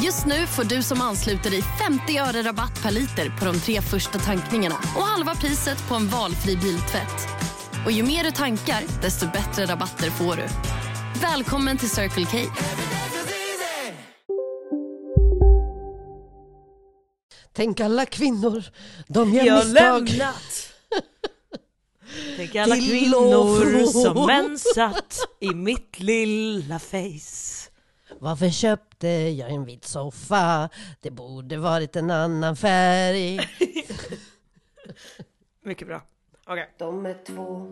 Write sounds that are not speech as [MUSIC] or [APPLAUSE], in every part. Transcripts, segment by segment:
Just nu får du som ansluter dig 50 öre rabatt per liter på de tre första tankningarna och halva priset på en valfri biltvätt. Och ju mer du tankar, desto bättre rabatter får du. Välkommen till Circle K. Tänk alla kvinnor, de gör jag misstag. lämnat. [LAUGHS] Tänk alla Till kvinnor som mensat i mitt lilla face. Varför köpte jag en vit soffa? Det borde varit en annan färg. [LAUGHS] Mycket bra. Okej. De är två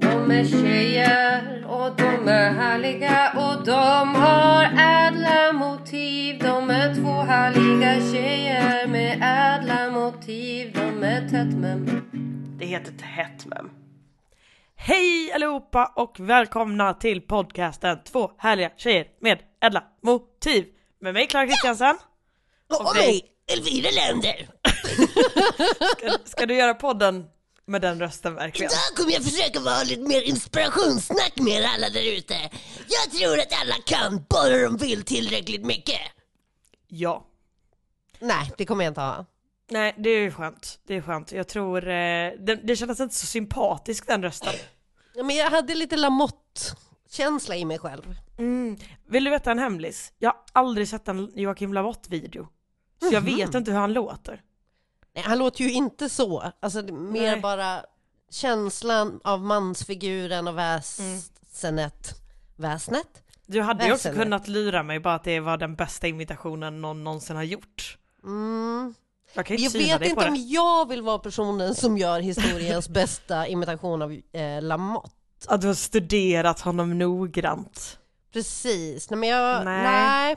De är tjejer och de är härliga och de har ädla motiv De är två härliga tjejer med ädla motiv De är tätt men Det heter Tätt Mem. Hej allihopa och välkomna till podcasten Två härliga tjejer med ädla motiv. Med mig Klara Kristiansen. Och mig, Elvira Länder. Ska, ska du göra podden med den rösten verkligen? Idag kommer jag försöka vara lite mer inspirationssnack med er alla där ute. Jag tror att alla kan, bara de vill tillräckligt mycket. Ja. Nej, det kommer jag inte ha. Nej, det är skönt. Det är skönt. Jag tror, eh, det, det kändes inte så sympatisk den rösten. Ja, Men jag hade lite Lamotte-känsla i mig själv. Mm. Vill du veta en hemlis? Jag har aldrig sett en Joakim Lamotte-video. Så jag vet inte hur han låter. Nej, han låter ju inte så. Alltså mer Nej. bara känslan av mansfiguren och väsenet. Väsnet? Du hade ju också kunnat lura mig bara att det var den bästa imitationen någon någonsin har gjort. Mm. Jag Jag vet inte om jag vill vara personen som gör historiens [LAUGHS] bästa imitation av eh, Lamotte. Att du har studerat honom noggrant. Precis, nej men jag, Nej. nej.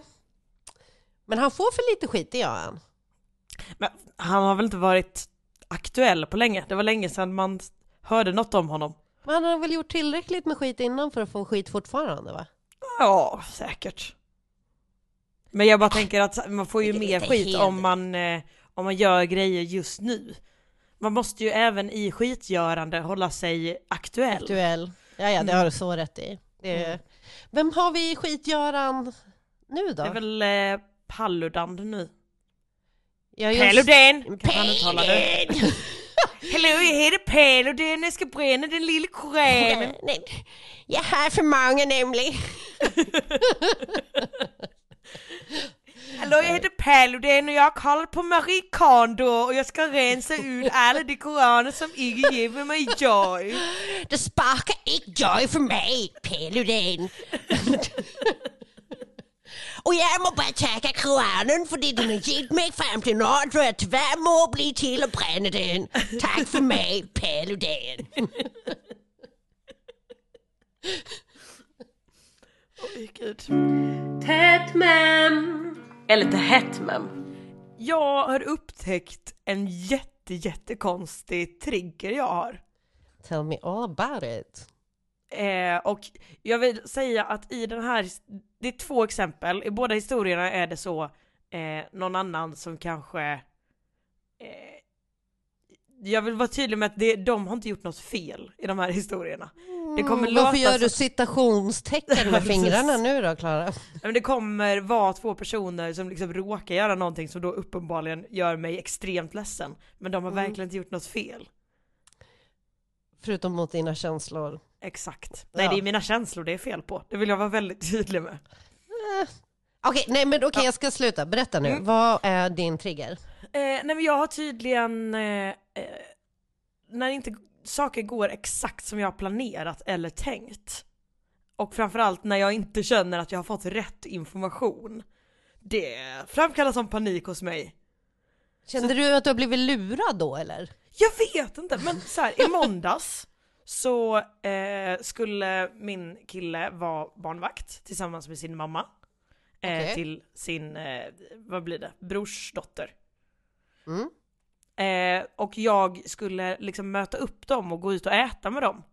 Men han får för lite skit, det gör han. Men han har väl inte varit aktuell på länge? Det var länge sedan man hörde något om honom. Men han har väl gjort tillräckligt med skit innan för att få skit fortfarande va? Ja, säkert. Men jag bara tänker att man får ju mer skit om man, eh, om man gör grejer just nu. Man måste ju även i skitgörande hålla sig aktuell. Aktuell. Ja, ja, det har du så rätt i. Det är... Vem har vi i skitgöran nu då? Det är väl eh, Paludan nu. Ja, just- Paludan! Paludan! Hallå, jag heter Paludan, jag ska bränna den lilla koranen. Jag har för många nämligen. [LAUGHS] Hallå, jag heter Paludan och jag har kollat på Marie Kondo och jag ska rensa ut alla de koraner som inte ger mig joy. [LAUGHS] Det sparkar inte joy för mig, Paludan. Och jag må bara tacka koranen för den har gett mig fram till nu så jag tyvärr må bli till att bränna den. Tack för mig, Paludan. Oj, gud. Tätt men Eller till Hetman. Jag har upptäckt en jätte, jättekonstig trigger jag har. Tell me all about it. Eh, och jag vill säga att i den här, det är två exempel, i båda historierna är det så eh, någon annan som kanske eh, jag vill vara tydlig med att det, de har inte gjort något fel i de här historierna. Det kommer Mm, Varför gör du citationstecken med [LAUGHS] fingrarna nu då, Klara? Ja, Men det kommer vara två personer som liksom råkar göra någonting som då uppenbarligen gör mig extremt ledsen. Men de har Mm. verkligen inte gjort något fel. Förutom mot dina känslor. Exakt. Nej Ja. det är mina känslor det är fel på. Det vill jag vara väldigt tydlig med. Okej, nej men okej jag ska sluta. Berätta nu. Mm. Vad är din trigger? Eh, nej men jag har tydligen, eh, eh, när inte saker går exakt som jag har planerat eller tänkt. Och framförallt när jag inte känner att jag har fått rätt information. Det framkallar som panik hos mig. Kände du att du har blivit lurad då eller? Jag vet inte, men så här, i måndags så eh, skulle min kille vara barnvakt tillsammans med sin mamma. Eh, Okej. Till sin, eh, vad blir det, brorsdotter. Mm. Eh, och jag skulle liksom möta upp dem och gå ut och äta med dem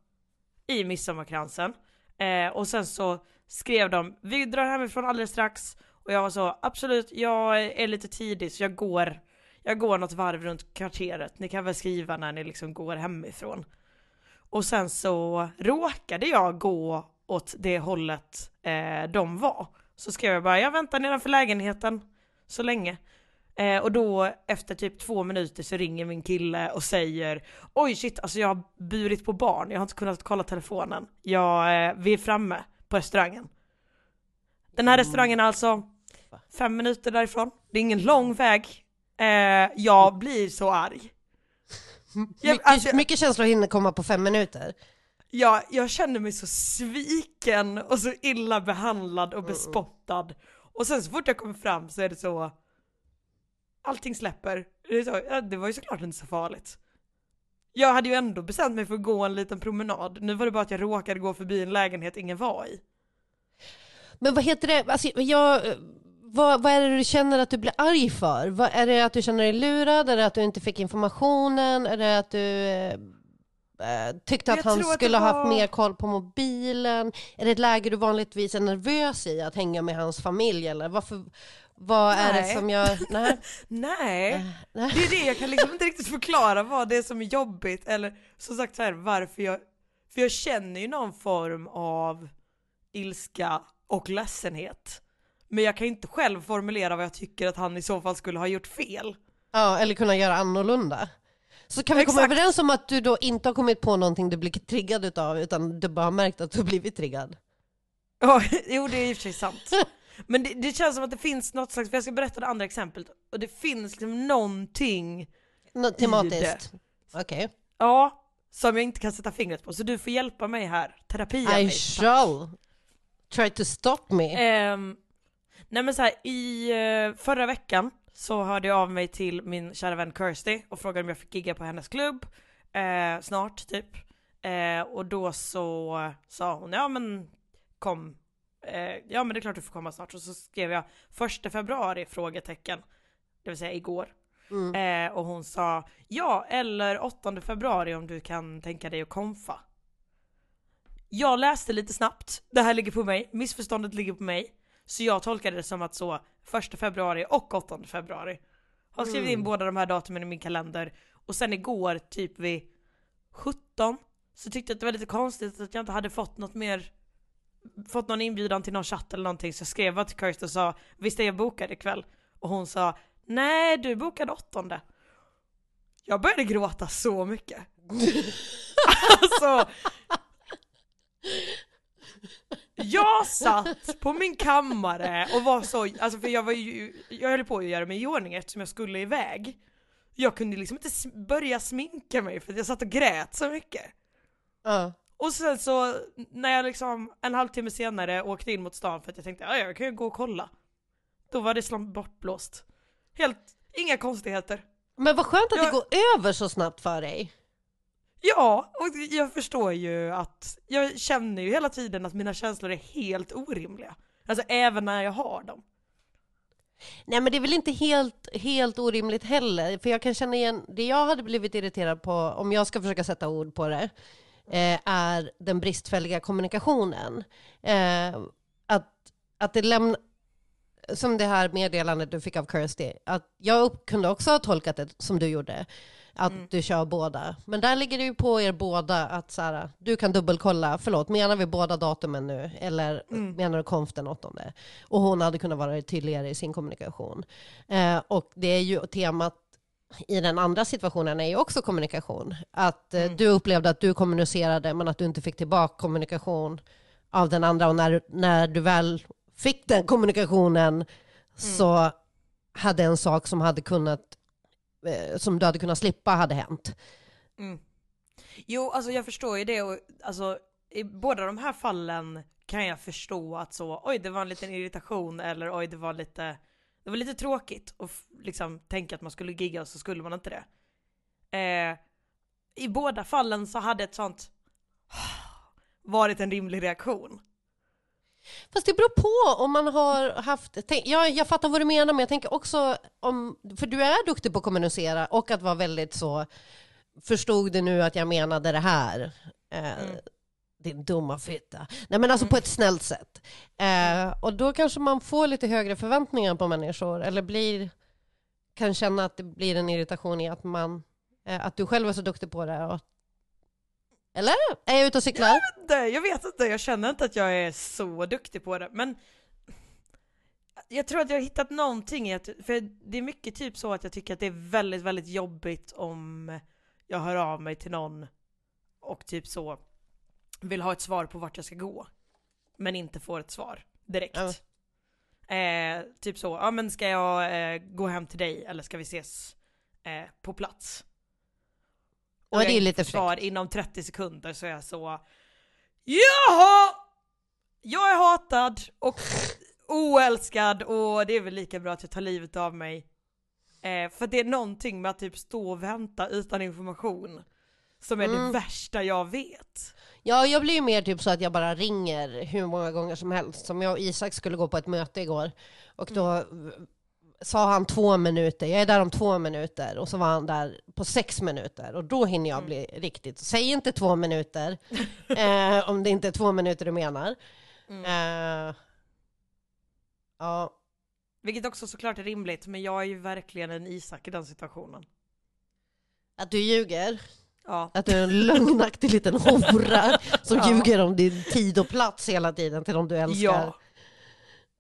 i midsommarkransen. Eh, och sen så skrev de, vi drar hemifrån alldeles strax. Och jag var så, absolut, jag är lite tidig så jag går, jag går något varv runt kvarteret. Ni kan väl skriva när ni liksom går hemifrån. Och sen så råkade jag gå åt det hållet eh, de var. Så skrev jag bara, jag väntar nedanför lägenheten så länge. Eh, och då efter typ två minuter så ringer min kille och säger Oj shit, alltså jag har burit på barn, jag har inte kunnat kolla telefonen. Jag, eh, vi är framme på restaurangen. Den här restaurangen är alltså fem minuter därifrån. Det är ingen lång väg. Eh, jag blir så arg. [LAUGHS] Jag, Mycket, alltså, mycket känslor hinner komma på fem minuter. jag, jag känner mig så sviken och så illa behandlad och bespottad. Och sen så fort jag kommer fram så är det så Allting släpper. Det, var ju såklart inte så farligt. Jag hade ju ändå bestämt mig för att gå en liten promenad. Nu var det bara att jag råkade gå förbi en lägenhet ingen var i. Men vad heter det, alltså, jag, vad, vad är det du känner att du blir arg för? Vad, är det att du känner dig lurad? Är det att du inte fick informationen? Är det att du eh, eh, tyckte att Jag han tror att skulle det ha var- haft mer koll på mobilen? Är det ett läge du vanligtvis är nervös i, att hänga med hans familj? Eller varför, vad är det Nej. som gör... Nej. [LAUGHS] Nej, nej. det är det jag kan liksom inte riktigt förklara vad det är som är jobbigt eller som sagt så här varför jag, för jag känner ju någon form av ilska och ledsenhet. Men jag kan inte själv formulera vad jag tycker att han i så fall skulle ha gjort fel. Ja, eller kunna göra annorlunda. Så kan vi komma Exakt. överens om att du då inte har kommit på någonting du blir triggad utav, utan du bara har märkt att du har blivit triggad? Ja, [LAUGHS] jo det är i och för sig sant. [LAUGHS] Men det, det känns som att det finns något slags, för jag ska berätta det andra exemplet, och det finns liksom någonting, Nå- tematiskt? Okej. ja, som jag inte kan sätta fingret på. Så du får hjälpa mig här, terapia I mig. shall try to stop me. Ehm, nej men så här, i eh, förra veckan så hörde jag av mig till min kära vän Kirsty och frågade om jag fick gigga på hennes klubb eh, snart typ. Eh, och då så sa hon ja men kom, eh, ja men det är klart du får komma snart. Och så skrev jag första februari frågetecken, det vill säga igår. Mm. Eh, och hon sa ja eller 8 februari om du kan tänka dig att konfa. Jag läste lite snabbt, det här ligger på mig, missförståndet ligger på mig. Så jag tolkade det som att så 1 februari och 8 februari. Har skrivit in båda de här datumen i min kalender. Och sen igår typ vid 17 så tyckte jag att det var lite konstigt att jag inte hade fått något mer Fått någon inbjudan till någon chatt eller någonting så jag skrev bara till Kirsten och sa Visst är jag bokad ikväll? Och hon sa Nej du bokade åttonde Jag började gråta så mycket [LAUGHS] Alltså Jag satt på min kammare och var så, alltså för jag var ju, jag höll på att göra mig i ordning eftersom jag skulle iväg. Jag kunde liksom inte börja sminka mig för att jag satt och grät så mycket. Ja. Och sen så, när jag liksom en halvtimme senare åkte in mot stan för att jag tänkte ja jag kan ju gå och kolla. Då var det slam bortblåst. Helt, inga konstigheter. Men vad skönt att det Jag- går över så snabbt för dig. Ja, och jag förstår ju att, jag känner ju hela tiden att mina känslor är helt orimliga. Alltså även när jag har dem. Nej men det är väl inte helt, helt orimligt heller, för jag kan känna igen, det jag hade blivit irriterad på, om jag ska försöka sätta ord på det, eh, är den bristfälliga kommunikationen. Eh, att, att det lämnar, som det här meddelandet du fick av Kirsty, att jag kunde också ha tolkat det som du gjorde, att du kör båda. Men där ligger det ju på er båda att så här, du kan dubbelkolla, förlåt, menar vi båda datumen nu? Eller menar du konf den åttonde? Och hon hade kunnat vara tydligare i sin kommunikation. Eh, och det är ju temat i den andra situationen är ju också kommunikation. Att eh, du upplevde att du kommunicerade men att du inte fick tillbaka kommunikation av den andra och när, när du väl fick den kommunikationen så hade en sak som hade kunnat eh, som du hade kunnat slippa hade hänt. Jo, alltså jag förstår ju det och alltså i båda de här fallen kan jag förstå att så, oj det var en liten irritation eller oj det var lite, det var lite tråkigt att liksom tänka att man skulle gigga och så skulle man inte det. Eh, I båda fallen så hade ett sånt [SIGHS] varit en rimlig reaktion. Fast det beror på om man har haft... Tänk, ja, jag fattar vad du menar, men jag tänker också om... För du är duktig på att kommunicera och att vara väldigt så... Förstod du nu att jag menade det här? Eh, Din dumma fitta. Nej men alltså på ett snällt sätt. Eh, och då kanske man får lite högre förväntningar på människor, eller blir... Kan känna att det blir en irritation i att man... Eh, att du själv är så duktig på det. Och, eller? Är jag ute och cyklar? Det, jag vet inte, jag känner inte att jag är så duktig på det, men jag tror att jag har hittat någonting i att, för det är mycket typ så att jag tycker att det är väldigt, väldigt jobbigt om jag hör av mig till någon och typ så vill ha ett svar på vart jag ska gå, men inte får ett svar direkt. Ja. Eh, typ så, ja men ska jag eh, gå hem till dig eller ska vi ses eh, på plats? Ja, Och det är lite svar inom 30 sekunder så är jag så Jaha! Jag är hatad och oälskad och det är väl lika bra att jag tar livet av mig. Eh, för det är någonting med att typ stå och vänta utan information som är Mm. det värsta jag vet. Ja, jag blir ju mer typ så att jag bara ringer hur många gånger som helst. Som jag och Isak skulle gå på ett möte igår. Och då Mm. sa han två minuter, jag är där om två minuter. Och så var han där på sex minuter. Och då hinner jag Mm. bli riktigt... Säg inte två minuter, [LAUGHS] eh, om det inte är två minuter du menar. Mm. Eh, ja, Vilket också såklart är rimligt, men jag är ju verkligen en Isak i den situationen. att du ljuger. Ja. Att du är en lögnaktig liten hora som [LAUGHS] Ja. ljuger om din tid och plats hela tiden till de du älskar. Ja.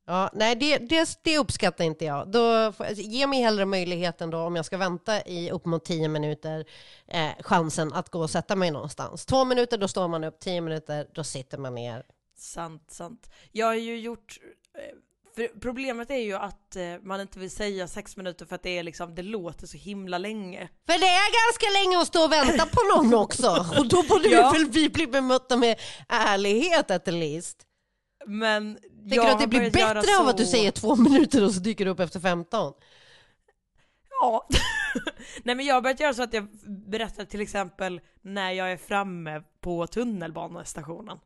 Ja, nej, det, det, det uppskattar inte jag. Då alltså, ge mig hellre möjligheten då, om jag ska vänta i upp mot tio minuter, eh, chansen att gå och sätta mig någonstans. Två minuter, då står man upp. Tio minuter, då sitter man ner. Sant, sant. Jag har ju gjort... För problemet är ju att eh, man inte vill säga sex minuter för att det är liksom, det låter så himla länge. För det är ganska länge att stå och vänta på någon [LAUGHS] också. Och då borde Ja. vi vi bli bemötta med ärlighet at least. Men Tänker du att det blir bättre av att du säger två minuter och så dyker du upp efter 15? Ja. [LAUGHS] Nej men jag har börjat göra så att jag berättar till exempel när jag är framme på tunnelbanestationen.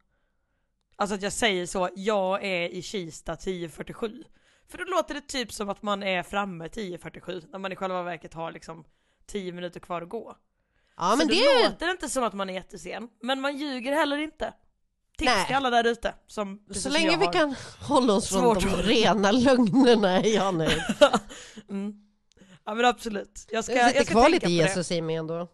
Alltså att jag säger så, jag är i Kista 10.47. För då låter det typ som att man är framme 10.47 när man i själva verket har liksom 10 minuter kvar att gå. Ja, så men då det... låter det inte som att man är jättesen, men man ljuger heller inte. Tips Nej. till alla där ute som Så som länge jag vi har. kan hålla oss från de rena lögnerna är jag nöjd. [LAUGHS] mm. Ja men absolut. Jag ska, Det jag sitter ska kvar tänka lite på Jesus i mig ändå. det.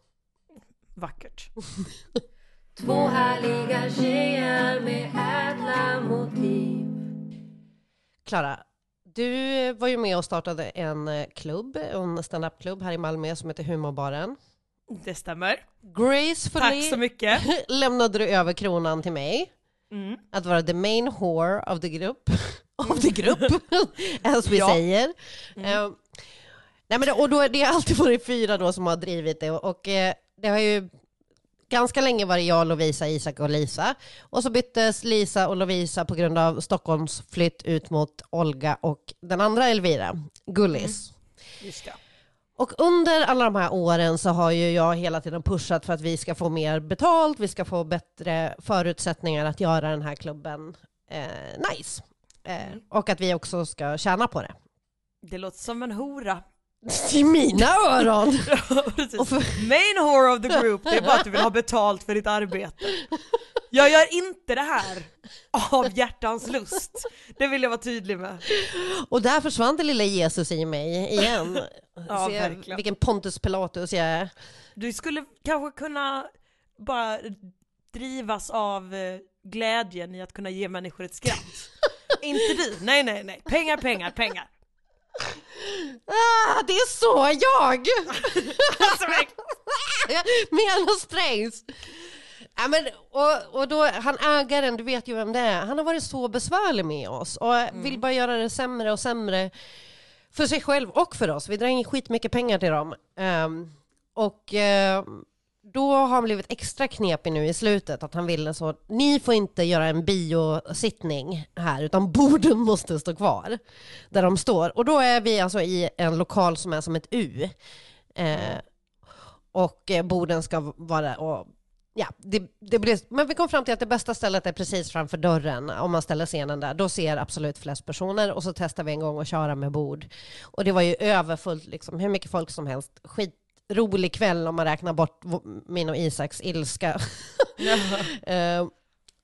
Vackert. [LAUGHS] Två härliga tjejer med ädla motiv Klara, du var ju med och startade en eh, klubb, en standup-klubb här i Malmö som heter Humorbaren. Det stämmer. Gracefully Tack så mycket. [LAUGHS] lämnade du över kronan till mig. Mm. Att vara the main whore of the group. [LAUGHS] of the group, [LAUGHS] as we Ja. säger. Eh, nej men det, och då, det har alltid varit fyra då som har drivit det och, och eh, det har ju ganska länge varit jag, Lovisa, Isak och Lisa. Och så byttes Lisa och Lovisa på grund av Stockholms flytt ut mot Olga och den andra Elvira, Gullis. Det. Och under alla de här åren så har ju jag hela tiden pushat för att vi ska få mer betalt, vi ska få bättre förutsättningar att göra den här klubben eh, nice. Eh, och att vi också ska tjäna på det. Det låter som en hora. I mina öron! [LAUGHS] Precis. Och för- Main whore of the group, det är bara att du vill ha betalt för ditt arbete. Jag gör inte det här av hjärtans lust. Det vill jag vara tydlig med. Och där försvann det lilla Jesus i mig igen. Ja, Se verkligen. vilken Pontus Pilatus jag är. Du skulle kanske kunna bara drivas av eh, glädjen i att kunna ge människor ett skratt. [LAUGHS] inte du, nej nej nej. Pengar, pengar, pengar. [LAUGHS] Ah, det är så jag! [LAUGHS] Alltså, Mena Strängs. Ja, men, och, och då, han ägaren, du vet ju vem det är, han har varit så besvärlig med oss och vill bara göra det sämre och sämre för sig själv och för oss. Vi drar in skitmycket pengar till dem. Ehm, och eh, då har han blivit extra knepig nu i slutet, att han ville så, ni får inte göra en biosittning här, utan borden [LAUGHS] måste stå kvar där de står. Och då är vi alltså i en lokal som är som ett U. Eh, och eh, borden ska vara och ja, det, det blev, men vi kom fram till att det bästa stället är precis framför dörren om man ställer scenen där. Då ser absolut flest personer och så testar vi en gång att köra med bord. Och det var ju överfullt, liksom, hur mycket folk som helst. Skitrolig kväll om man räknar bort min och Isaks ilska. [LAUGHS] [LAUGHS] Eh,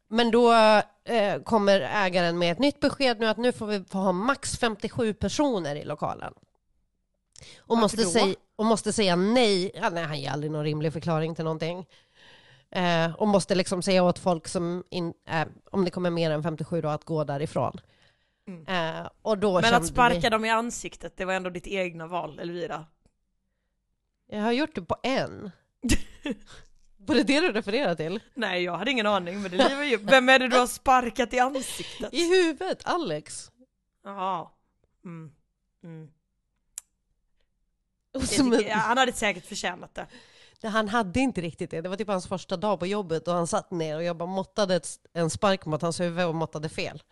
Men då eh, kommer ägaren med ett nytt besked nu att nu får vi ha max 57 personer i lokalen. Och Varför måste, säga, och måste säga nej. Ja, nej. Han ger aldrig någon rimlig förklaring till någonting. Eh, och måste liksom säga åt folk som, in, eh, om det kommer mer än 57 då, att gå därifrån. Eh, och då Men att sparka vi, dem i ansiktet, det var ändå ditt egna val, Elvira. Jag har gjort det på en. [LAUGHS] Var det det du refererade till? Nej, jag hade ingen aning, men det livar ju. Vem är det du har sparkat i ansiktet? I huvudet, Alex. Jaha. Mm. Mm. Tycker, han hade säkert förtjänat det. Nej, Han hade inte riktigt det. Det var typ hans första dag på jobbet och han satt ner och jag bara måttade en spark mot hans huvud och måttade fel.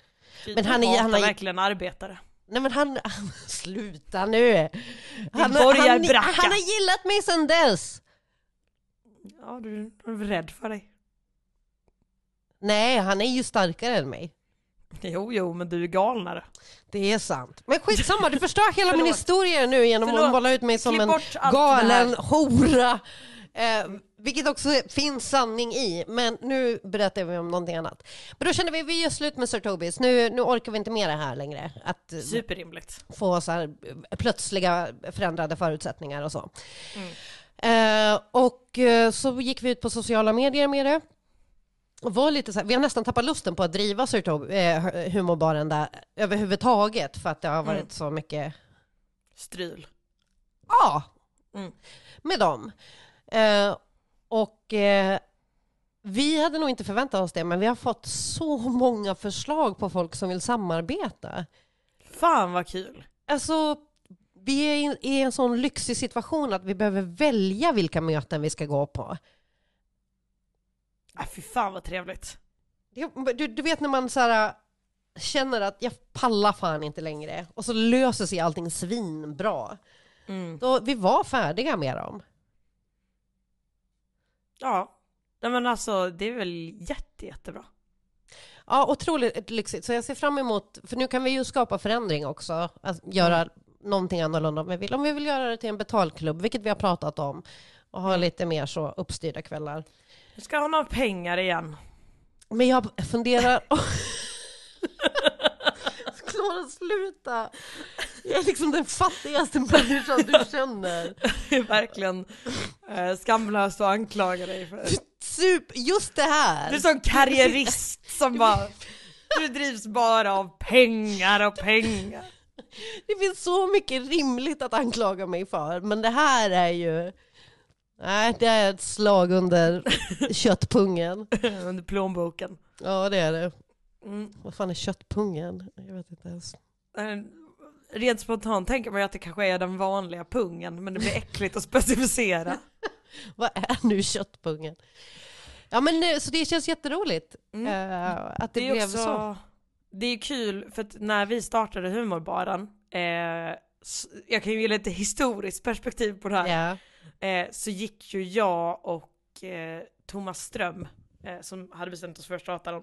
Men han är- han har- verkligen arbetare. Nej men han, [LAUGHS] sluta nu! Han, han, han har gillat mig sedan dess! Ja, du du är rädd för dig? Nej, han är ju starkare än mig. Jo, jo, men du är galnare. Det är sant. Men skitsamma, du förstör hela min historia nu genom Förlåt. att måla ut mig som Klipp en galen hora. Eh, vilket också finns sanning i. Men nu berättar vi om någonting annat. Men då kände vi, vi gör slut med Sir Tobis. Nu, nu orkar vi inte med det här längre. Att eh, Superrimligt. få så här eh, plötsliga förändrade förutsättningar och så. Mm. Eh, och eh, så gick vi ut på sociala medier med det. Och var lite så här, vi har nästan tappat lusten på att driva Sir Tob- eh, humorbaren där överhuvudtaget för att det har varit Mm. så mycket Stryl. ja, Mm. med dem. Eh, och eh, vi hade nog inte förväntat oss det, men vi har fått så många förslag på folk som vill samarbeta. Fan vad kul. Alltså, vi är i- en sån lyxig situation att vi behöver välja vilka möten vi ska gå på. Äh, fy fan vad trevligt. Du, du vet när man så här, känner att jag pallar fan inte längre och så löser sig allting svinbra. Mm. Då, vi var färdiga med dem. Ja. Nej men alltså, det är väl jätte, jättebra. Ja, otroligt lyxigt. Så jag ser fram emot, för nu kan vi ju skapa förändring också, att göra någonting annorlunda om vi vill. Om vi vill göra det till en betalklubb, vilket vi har pratat om, och ha lite mer så uppstyrda kvällar. Nu ska ha pengar igen. Men jag funderar... [LAUGHS] Klara, sluta! Jag är liksom den fattigaste människan du känner. [LAUGHS] Det är verkligen eh, skamlöst att anklaga dig för. Sup, just det här! Du är sån karriärist som [LAUGHS] bara, du drivs bara av pengar och pengar. Det finns så mycket rimligt att anklaga mig för, men det här är ju... Nej, det är ett slag under [LAUGHS] köttpungen. Under plånboken. Ja, det är det. Mm. Vad fan är köttpungen? Jag vet inte ens. Eh, Rent spontant tänker man ju att det kanske är den vanliga pungen, men det blir äckligt att specificera. [LAUGHS] Vad är nu köttpungen? Ja, men eh, så det känns jätteroligt Mm. eh, att det, Det blev också, så. det är kul för att när vi startade humorbaren, eh, jag kan ju ge lite historiskt perspektiv på det här, Ja. eh, så gick ju jag och eh, Thomas Ström, som hade bestämt oss för att starta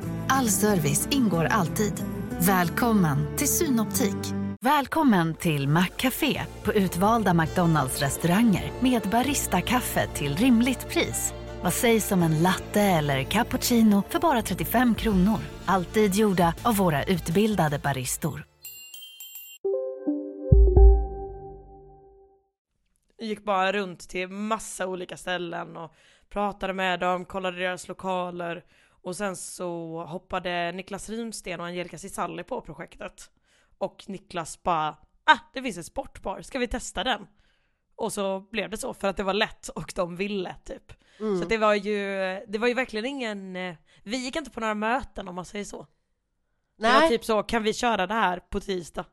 All service ingår alltid. Välkommen till Synoptik. Välkommen till Maccafé på utvalda McDonalds restauranger med Baristakaffe till rimligt pris. Vad sägs om en latte eller cappuccino för bara 35 kronor? Alltid gjorda av våra utbildade baristor. Jag gick bara runt till massa olika ställen och pratade med dem, kollade deras lokaler och sen så hoppade Niklas Runsten och Angelica Cisalli på projektet. Och Niklas bara ah, det finns en sportbar, ska vi testa den? Och så blev det så för att det var lätt och de ville typ. Mm. Så det var ju, det var ju verkligen ingen, eh, vi gick inte på några möten om man säger så. Det var Nej, typ så, kan vi köra det här på tisdag?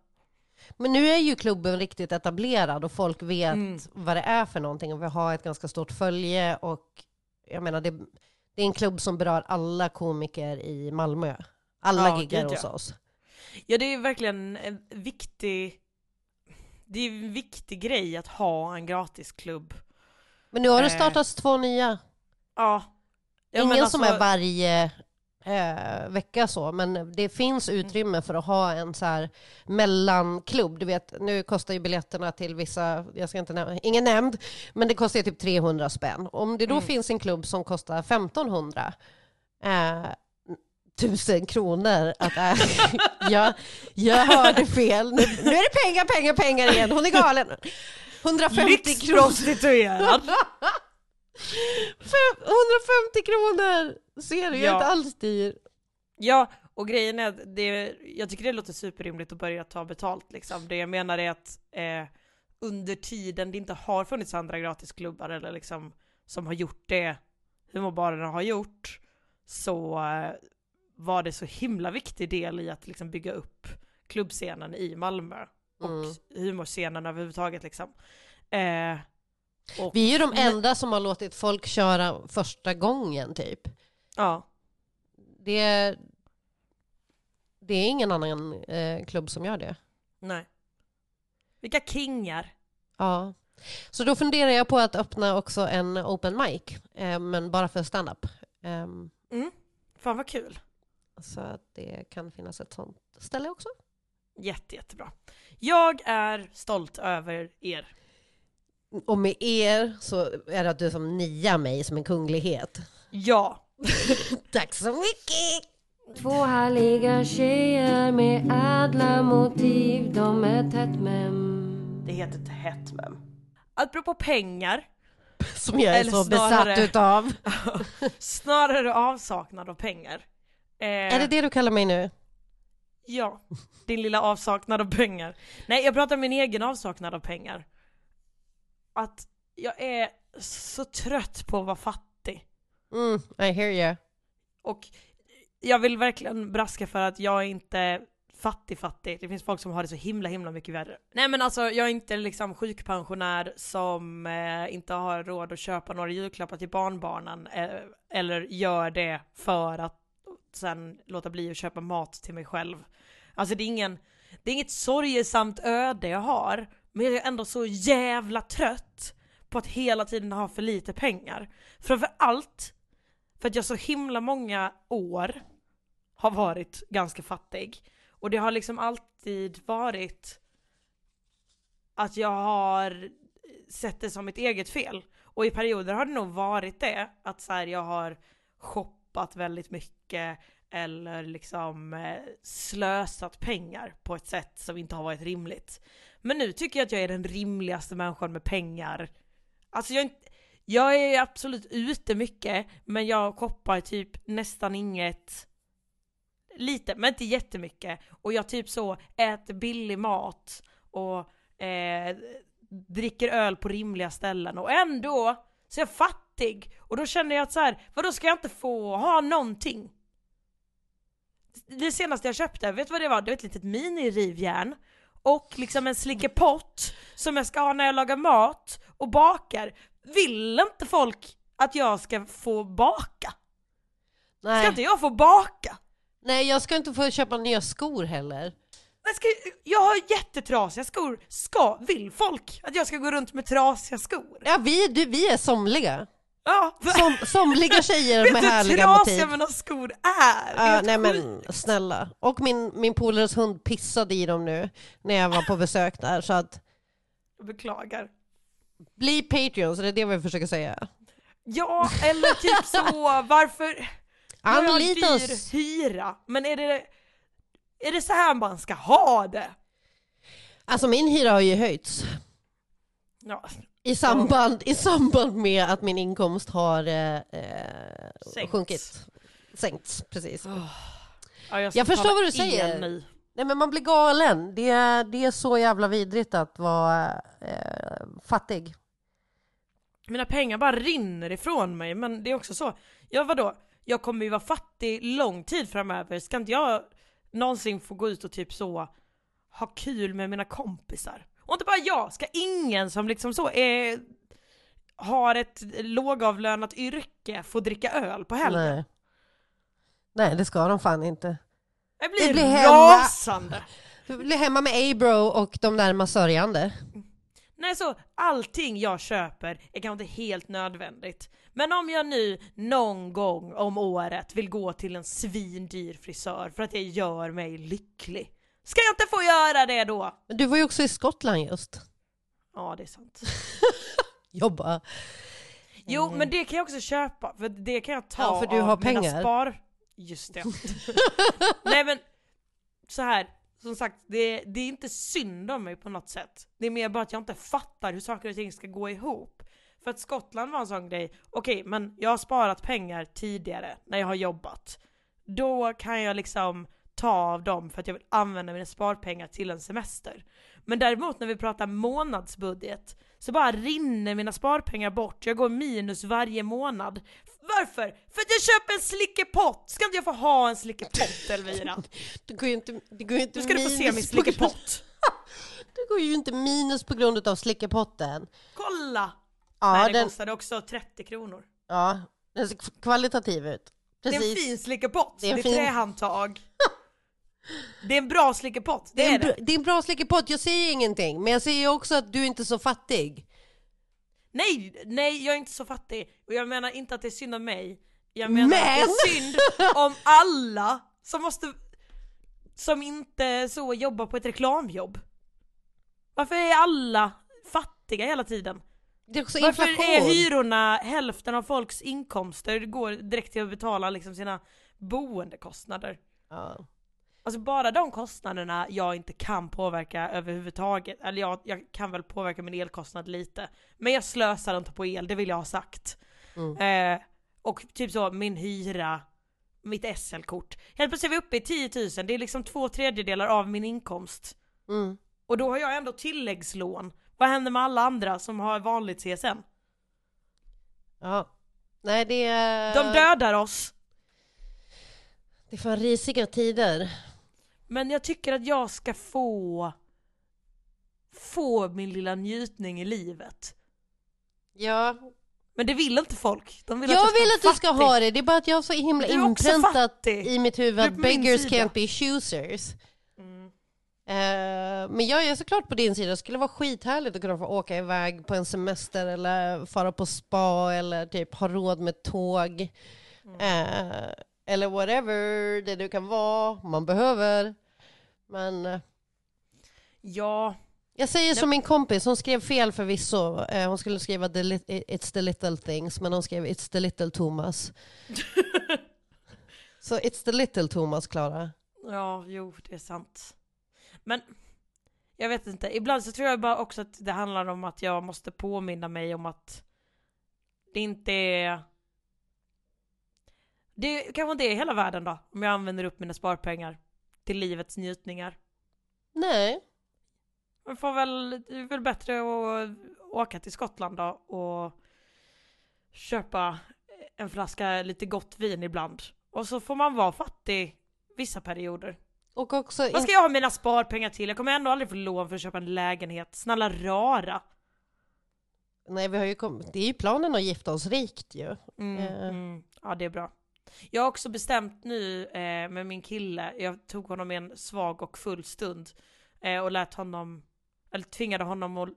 men nu är ju klubben riktigt etablerad och folk vet Mm. vad det är för någonting och vi har ett ganska stort följe och jag menar det, det är en klubb som berör alla komiker i Malmö. Alla Ja, giggar hos oss. Ja det är verkligen en viktig, det är en viktig grej att ha en gratisklubb. Men nu har det Eh, startats två nya. Ja. ja Ingen men som alltså- är varje eh, vecka så, men det finns utrymme för att ha en så här mellanklubb. Du vet, nu kostar ju biljetterna till vissa, jag ska inte nämna, ingen nämnd, men det kostar ju typ 300 spänn. Om det då Mm. finns en klubb som kostar 1500, eh, tusen kronor att ä- [LAUGHS] jag, jag hörde fel. Nu, nu är det pengar, pengar, pengar igen. Hon är galen. 150 kronor. Lyxprostituerad! [LAUGHS] Fem- 150 kronor! Ser du, jag är inte alls dyr. Ja, och grejen är att det, jag tycker det låter superrimligt att börja ta betalt liksom. Det jag menar är att eh, under tiden det inte har funnits andra gratisklubbar eller liksom som har gjort det humorbarerna har gjort så eh, var det så himla viktig del i att liksom bygga upp klubbscenen i Malmö och Mm. humorscenen överhuvudtaget liksom. Eh, och, Vi är ju de enda som har låtit folk köra första gången typ. Ja, Det är, det är ingen annan eh, klubb som gör det. nej. Vilka kingar! Ja. Så då funderar jag på att öppna också en open mic, eh, men bara för stand-up. Ehm, Fan vad kul! så att det kan finnas ett sånt ställe också. Jätte, jättebra. Jag är stolt över er. Och med er så är det att du som niar mig som en kunglighet. Ja. [LAUGHS] Tack så mycket! Två härliga tjejer med ädla motiv De är tätt mem Det heter inte hetmem. Apropå pengar, [LAUGHS] Som jag är så snarare- besatt utav. [LAUGHS] snarare avsaknad av pengar. Eh, Är det det du kallar mig nu? Ja, din lilla avsaknad av pengar. Nej, jag pratar om min egen avsaknad av pengar. Att jag är så trött på att vara fattig. Mm, I hear you. Och jag vill verkligen braska för att jag är inte fattig fattig. Det finns folk som har det så himla himla mycket värre. Nej men alltså jag är inte liksom sjukpensionär som eh, inte har råd att köpa några julklappar till barnbarnen eh, eller gör det för att sen låta bli att köpa mat till mig själv. Alltså det är ingen, det är inget sorgesamt öde jag har, men jag är ändå så jävla trött på att hela tiden ha för lite pengar. Framför allt för att jag så himla många år har varit ganska fattig. Och det har liksom alltid varit att jag har sett det som mitt eget fel. Och i perioder har det nog varit det, att så här, jag har shoppat väldigt mycket eller liksom eh, slösat pengar på ett sätt som inte har varit rimligt. Men nu tycker jag att jag är den rimligaste människan med pengar. Alltså jag är, inte, jag är absolut ute mycket, men jag shoppar typ nästan inget lite, men inte jättemycket. Och jag typ så äter billig mat och eh, dricker öl på rimliga ställen och ändå så är jag fattig. Och då känner jag att så här, vadå ska jag inte få ha någonting? Det senaste jag köpte, vet du vad det var? Det var ett litet mini-rivjärn och liksom en slickepott som jag ska ha när jag lagar mat och bakar. Vill inte folk att jag ska få baka? Ska Nej. inte jag få baka? Nej, jag ska inte få köpa nya skor heller. Jag, ska, jag har jättetrasiga skor. Ska, vill folk att jag ska gå runt med trasiga skor? Ja, vi, du, vi är somliga. Ja, Som, somliga tjejer [LAUGHS] vet med du hur härliga trasiga motiv. mina skor är? Helt nej men snälla. Och min, min polares hund pissade i dem nu när jag var på besök där. Så att Jag beklagar. Bli Patreon, så det är det vi försöker säga. Ja, eller typ så, varför... Jag Anlita oss. hyra, men är det... Är det så här man ska ha det? Alltså min hyra har ju höjts. Ja, I samband, I samband med att min inkomst har eh, eh, Sänkts. sjunkit. Sänkts, precis. ja, ska Jag förstår vad du säger. Nej men man blir galen. Det är, det är så jävla vidrigt att vara eh, fattig. Mina pengar bara rinner ifrån mig, men det är också så. Ja vadå? Jag kommer ju vara fattig lång tid framöver, ska inte jag någonsin få gå ut och typ så ha kul med mina kompisar? Och inte bara jag, ska ingen som liksom så är, har ett lågavlönat yrke få dricka öl på helgen? Nej. Nej, det ska de fan inte. Jag blir, Det blir hemma. rasande! Du blir hemma med A-bro och de där sörjande. Nej så allting jag köper är kanske inte helt nödvändigt. Men om jag nu någon gång om året vill gå till en svindyr frisör för att det gör mig lycklig. Ska jag inte få göra det då? Men du var ju också i Skottland just. Ja det är sant. [LAUGHS] Jobba. Jo men det kan jag också köpa för det kan jag ta Ja, för du av har mina pengar. spar... Just det. [LAUGHS] Nej men så här. Som sagt, det, det är inte synd om mig på något sätt. Det är mer bara att jag inte fattar hur saker och ting ska gå ihop. För att Skottland var en sån grej, okej men jag har sparat pengar tidigare när jag har jobbat. Då kan jag liksom ta av dem för att jag vill använda mina sparpengar till en semester. Men däremot när vi pratar månadsbudget så bara rinner mina sparpengar bort, jag går minus varje månad. Varför? För att jag köper en slickepott! Ska inte jag få ha en slickepott Elvira? [LAUGHS] Du går ju inte, det går ju inte Nu ska du få se min slickepott! [LAUGHS] Det går ju inte minus på grund av slickepotten. Kolla! Ja, Nej, den den, kostade också 30 kronor. ja, den ser kvalitativ ut. Det är en Precis. fin slickepott, Det det är är, en fin- trähandtag. [LAUGHS] det är en bra slickepott, det, Det är, är det. det är en bra slickepott, jag säger ingenting. Men jag säger också att du är inte så fattig. Nej, nej jag är inte så fattig. Och jag menar inte att det är synd om mig. Jag menar att det Men! är synd om alla som måste, som inte så jobbar på ett reklamjobb. Varför är alla fattiga hela tiden? Det är också Varför inflation. är hyrorna hälften av folks inkomster? Det går direkt till att betala liksom sina boendekostnader. Ja. Alltså bara de kostnaderna jag inte kan påverka överhuvudtaget, eller jag, jag kan väl påverka min elkostnad lite, men jag slösar inte på el, det vill jag ha sagt. Mm. Eh, och typ så, min hyra, mitt SL-kort. Helt plötsligt är vi uppe i 10 000, det är liksom två tredjedelar av min inkomst. Mm. Och då har jag ändå tilläggslån. Vad händer med alla andra som har vanligt CSN? ja. Nej, det är... De dödar oss! Det är fan risiga tider. Men jag tycker att jag ska få få min lilla njutning i livet. Ja, Men det vill inte folk. De vill jag att vill ska att du ska ha det. Det är bara att jag har så himla inpräntat i mitt huvud att beggars sida. can't be choosers. Mm. Eh, men jag är såklart på din sida. Det skulle vara skithärligt att kunna få åka iväg på en semester eller fara på spa eller typ ha råd med tåg. Mm. Eh, eller whatever det nu kan vara man behöver. Men eh, Ja, jag säger som min kompis, hon skrev fel förvisso. Eh, hon skulle skriva the It's the little things, men hon skrev It's the little Thomas. [LAUGHS] Så It's the little Thomas, Klara. ja, jo det är sant. Men jag vet inte, ibland så tror jag bara också att det handlar om att jag måste påminna mig om att det inte är det kanske inte är hela världen då, om jag använder upp mina sparpengar till livets njutningar. Nej, Man får väl, det är väl bättre att åka till Skottland då och köpa en flaska lite gott vin ibland. Och så får man vara fattig vissa perioder. och också... Vad ska jag ha mina sparpengar till? Jag kommer ändå aldrig få lån för att köpa en lägenhet. Snälla rara! Nej, vi har ju kom... det är ju planen att gifta oss rikt ju. Mm, Eh. mm. Ja det är bra. Jag har också bestämt nu eh, med min kille, jag tog honom i en svag och full stund eh, och lät honom, eller tvingade honom att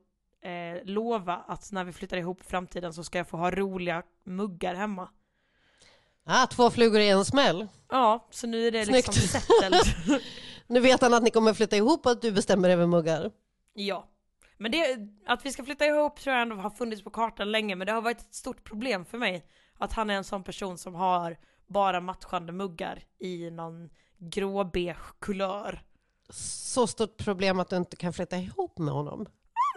eh, lova att när vi flyttar ihop i framtiden så ska jag få ha roliga muggar hemma. Ah, två flugor i en smäll. Ja, så nu är det Snyggt. liksom settled. [LAUGHS] Nu vet han att ni kommer flytta ihop och att du bestämmer över muggar. ja. Men det, att vi ska flytta ihop tror jag ändå har funnits på kartan länge, men det har varit ett stort problem för mig. Att han är en sån person som har bara matchande muggar i någon gråbeige kulör. Så stort problem att du inte kan flytta ihop med honom.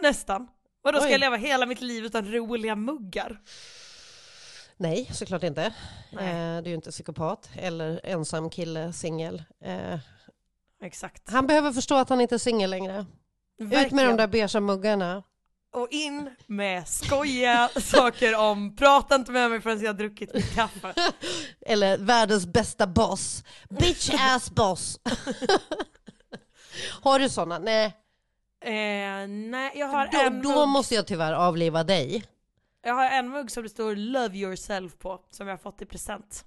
Nästan. Och då ska Oj. jag leva hela mitt liv utan roliga muggar? Nej, såklart inte. Nej. Eh, du är ju inte psykopat eller ensam kille, singel. Eh, exakt. Han behöver förstå att han inte är singel längre. Ut med de Verkligen. där beiga muggarna. Och in med skojiga [LAUGHS] saker om prata inte med mig förrän jag har druckit mitt kaffe. [LAUGHS] Eller världens bästa boss. Bitch ass boss. [LAUGHS] har du såna? Nej. Eh, nej, jag har, Då, en då mugg, måste jag tyvärr avliva dig. jag har en mugg som det står Love yourself på, som jag har fått i present.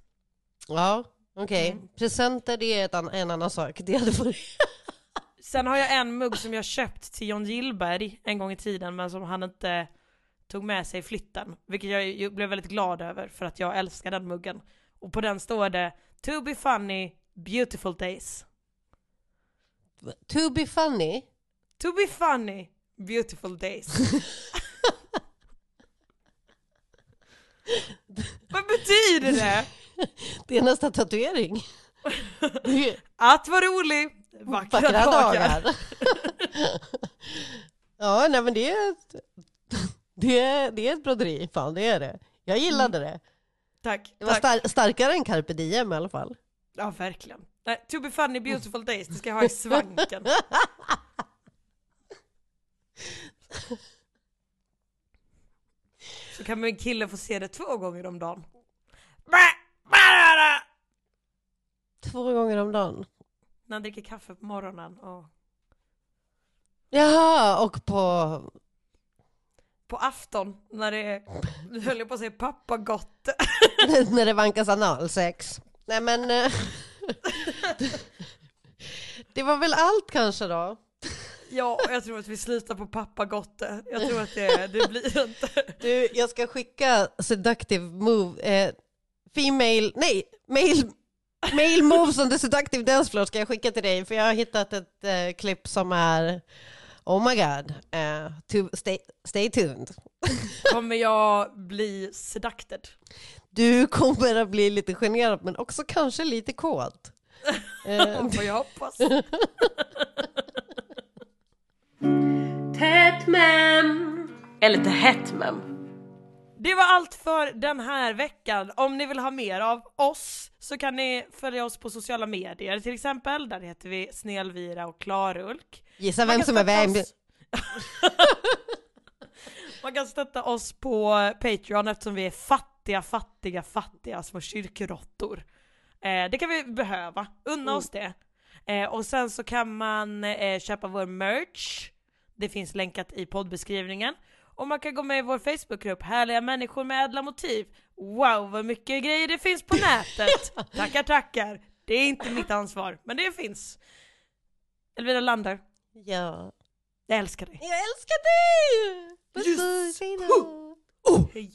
Ja, okej. Mm. Presenter det är ett an- en annan sak. Det hade varit... Sen har jag en mugg som jag köpt till John Gillberg en gång i tiden men som han inte tog med sig i flytten. Vilket jag blev väldigt glad över för att jag älskar den muggen. Och på den står det To be funny, beautiful days. To be funny. To be funny, beautiful days. [LAUGHS] Vad betyder det? Det är nästan tatuering. [LAUGHS] Att vara rolig, vackra, Vackra dagar. dagar. [LAUGHS] ja, nej men det är, ett, det, är, det är ett broderi. Fan, det är det. Jag gillade det. Tack, Det var tack. star- starkare än carpe diem i alla fall. Ja, verkligen. Nej, to be funny, beautiful days, det ska jag ha i svanken. [LAUGHS] Så kan min kille få se det två gånger om dagen. Två gånger om dagen. När han dricker kaffe på morgonen och Jaha, och på... på afton när det är, nu höll jag på att säga pappagott. [LAUGHS] när det vankas analsex. Nej men... eh, [LAUGHS] det var väl allt kanske då? Ja, jag tror att vi slutar på pappagotte. Jag tror att det, det blir inte. [LAUGHS] Du, jag ska skicka seductive move, eh, female, nej, male, male moves on the seductive dance floor ska jag skicka till dig för jag har hittat ett eh, klipp som är Oh my god, eh, to, stay, stay tuned. [LAUGHS] Kommer jag bli seducted? Du kommer att bli lite generad men också kanske lite kåt. [LAUGHS] Får jag hoppas. [LAUGHS] Tätt mem. Eller lite hett mem. Det var allt för den här veckan. Om ni vill ha mer av oss så kan ni följa oss på sociala medier till exempel. Där heter vi Snelvira och Klarulk. gissa vem som är vem. oss- [LAUGHS] Man kan stötta oss på Patreon eftersom vi är fattiga, fattiga, fattiga små kyrkråttor. Eh, det kan vi behöva, unna oss det. Eh, och sen så kan man eh, köpa vår merch. Det finns länkat i poddbeskrivningen. Och man kan gå med i vår Facebookgrupp Härliga människor med ädla motiv. Wow vad mycket grejer det finns på [LAUGHS] nätet! tackar tackar! Det är inte mitt ansvar, men det finns. Elvira Lander, Ja. jag älskar dig. Jag älskar dig! Puss Just. puss, hej då. Oh, hej!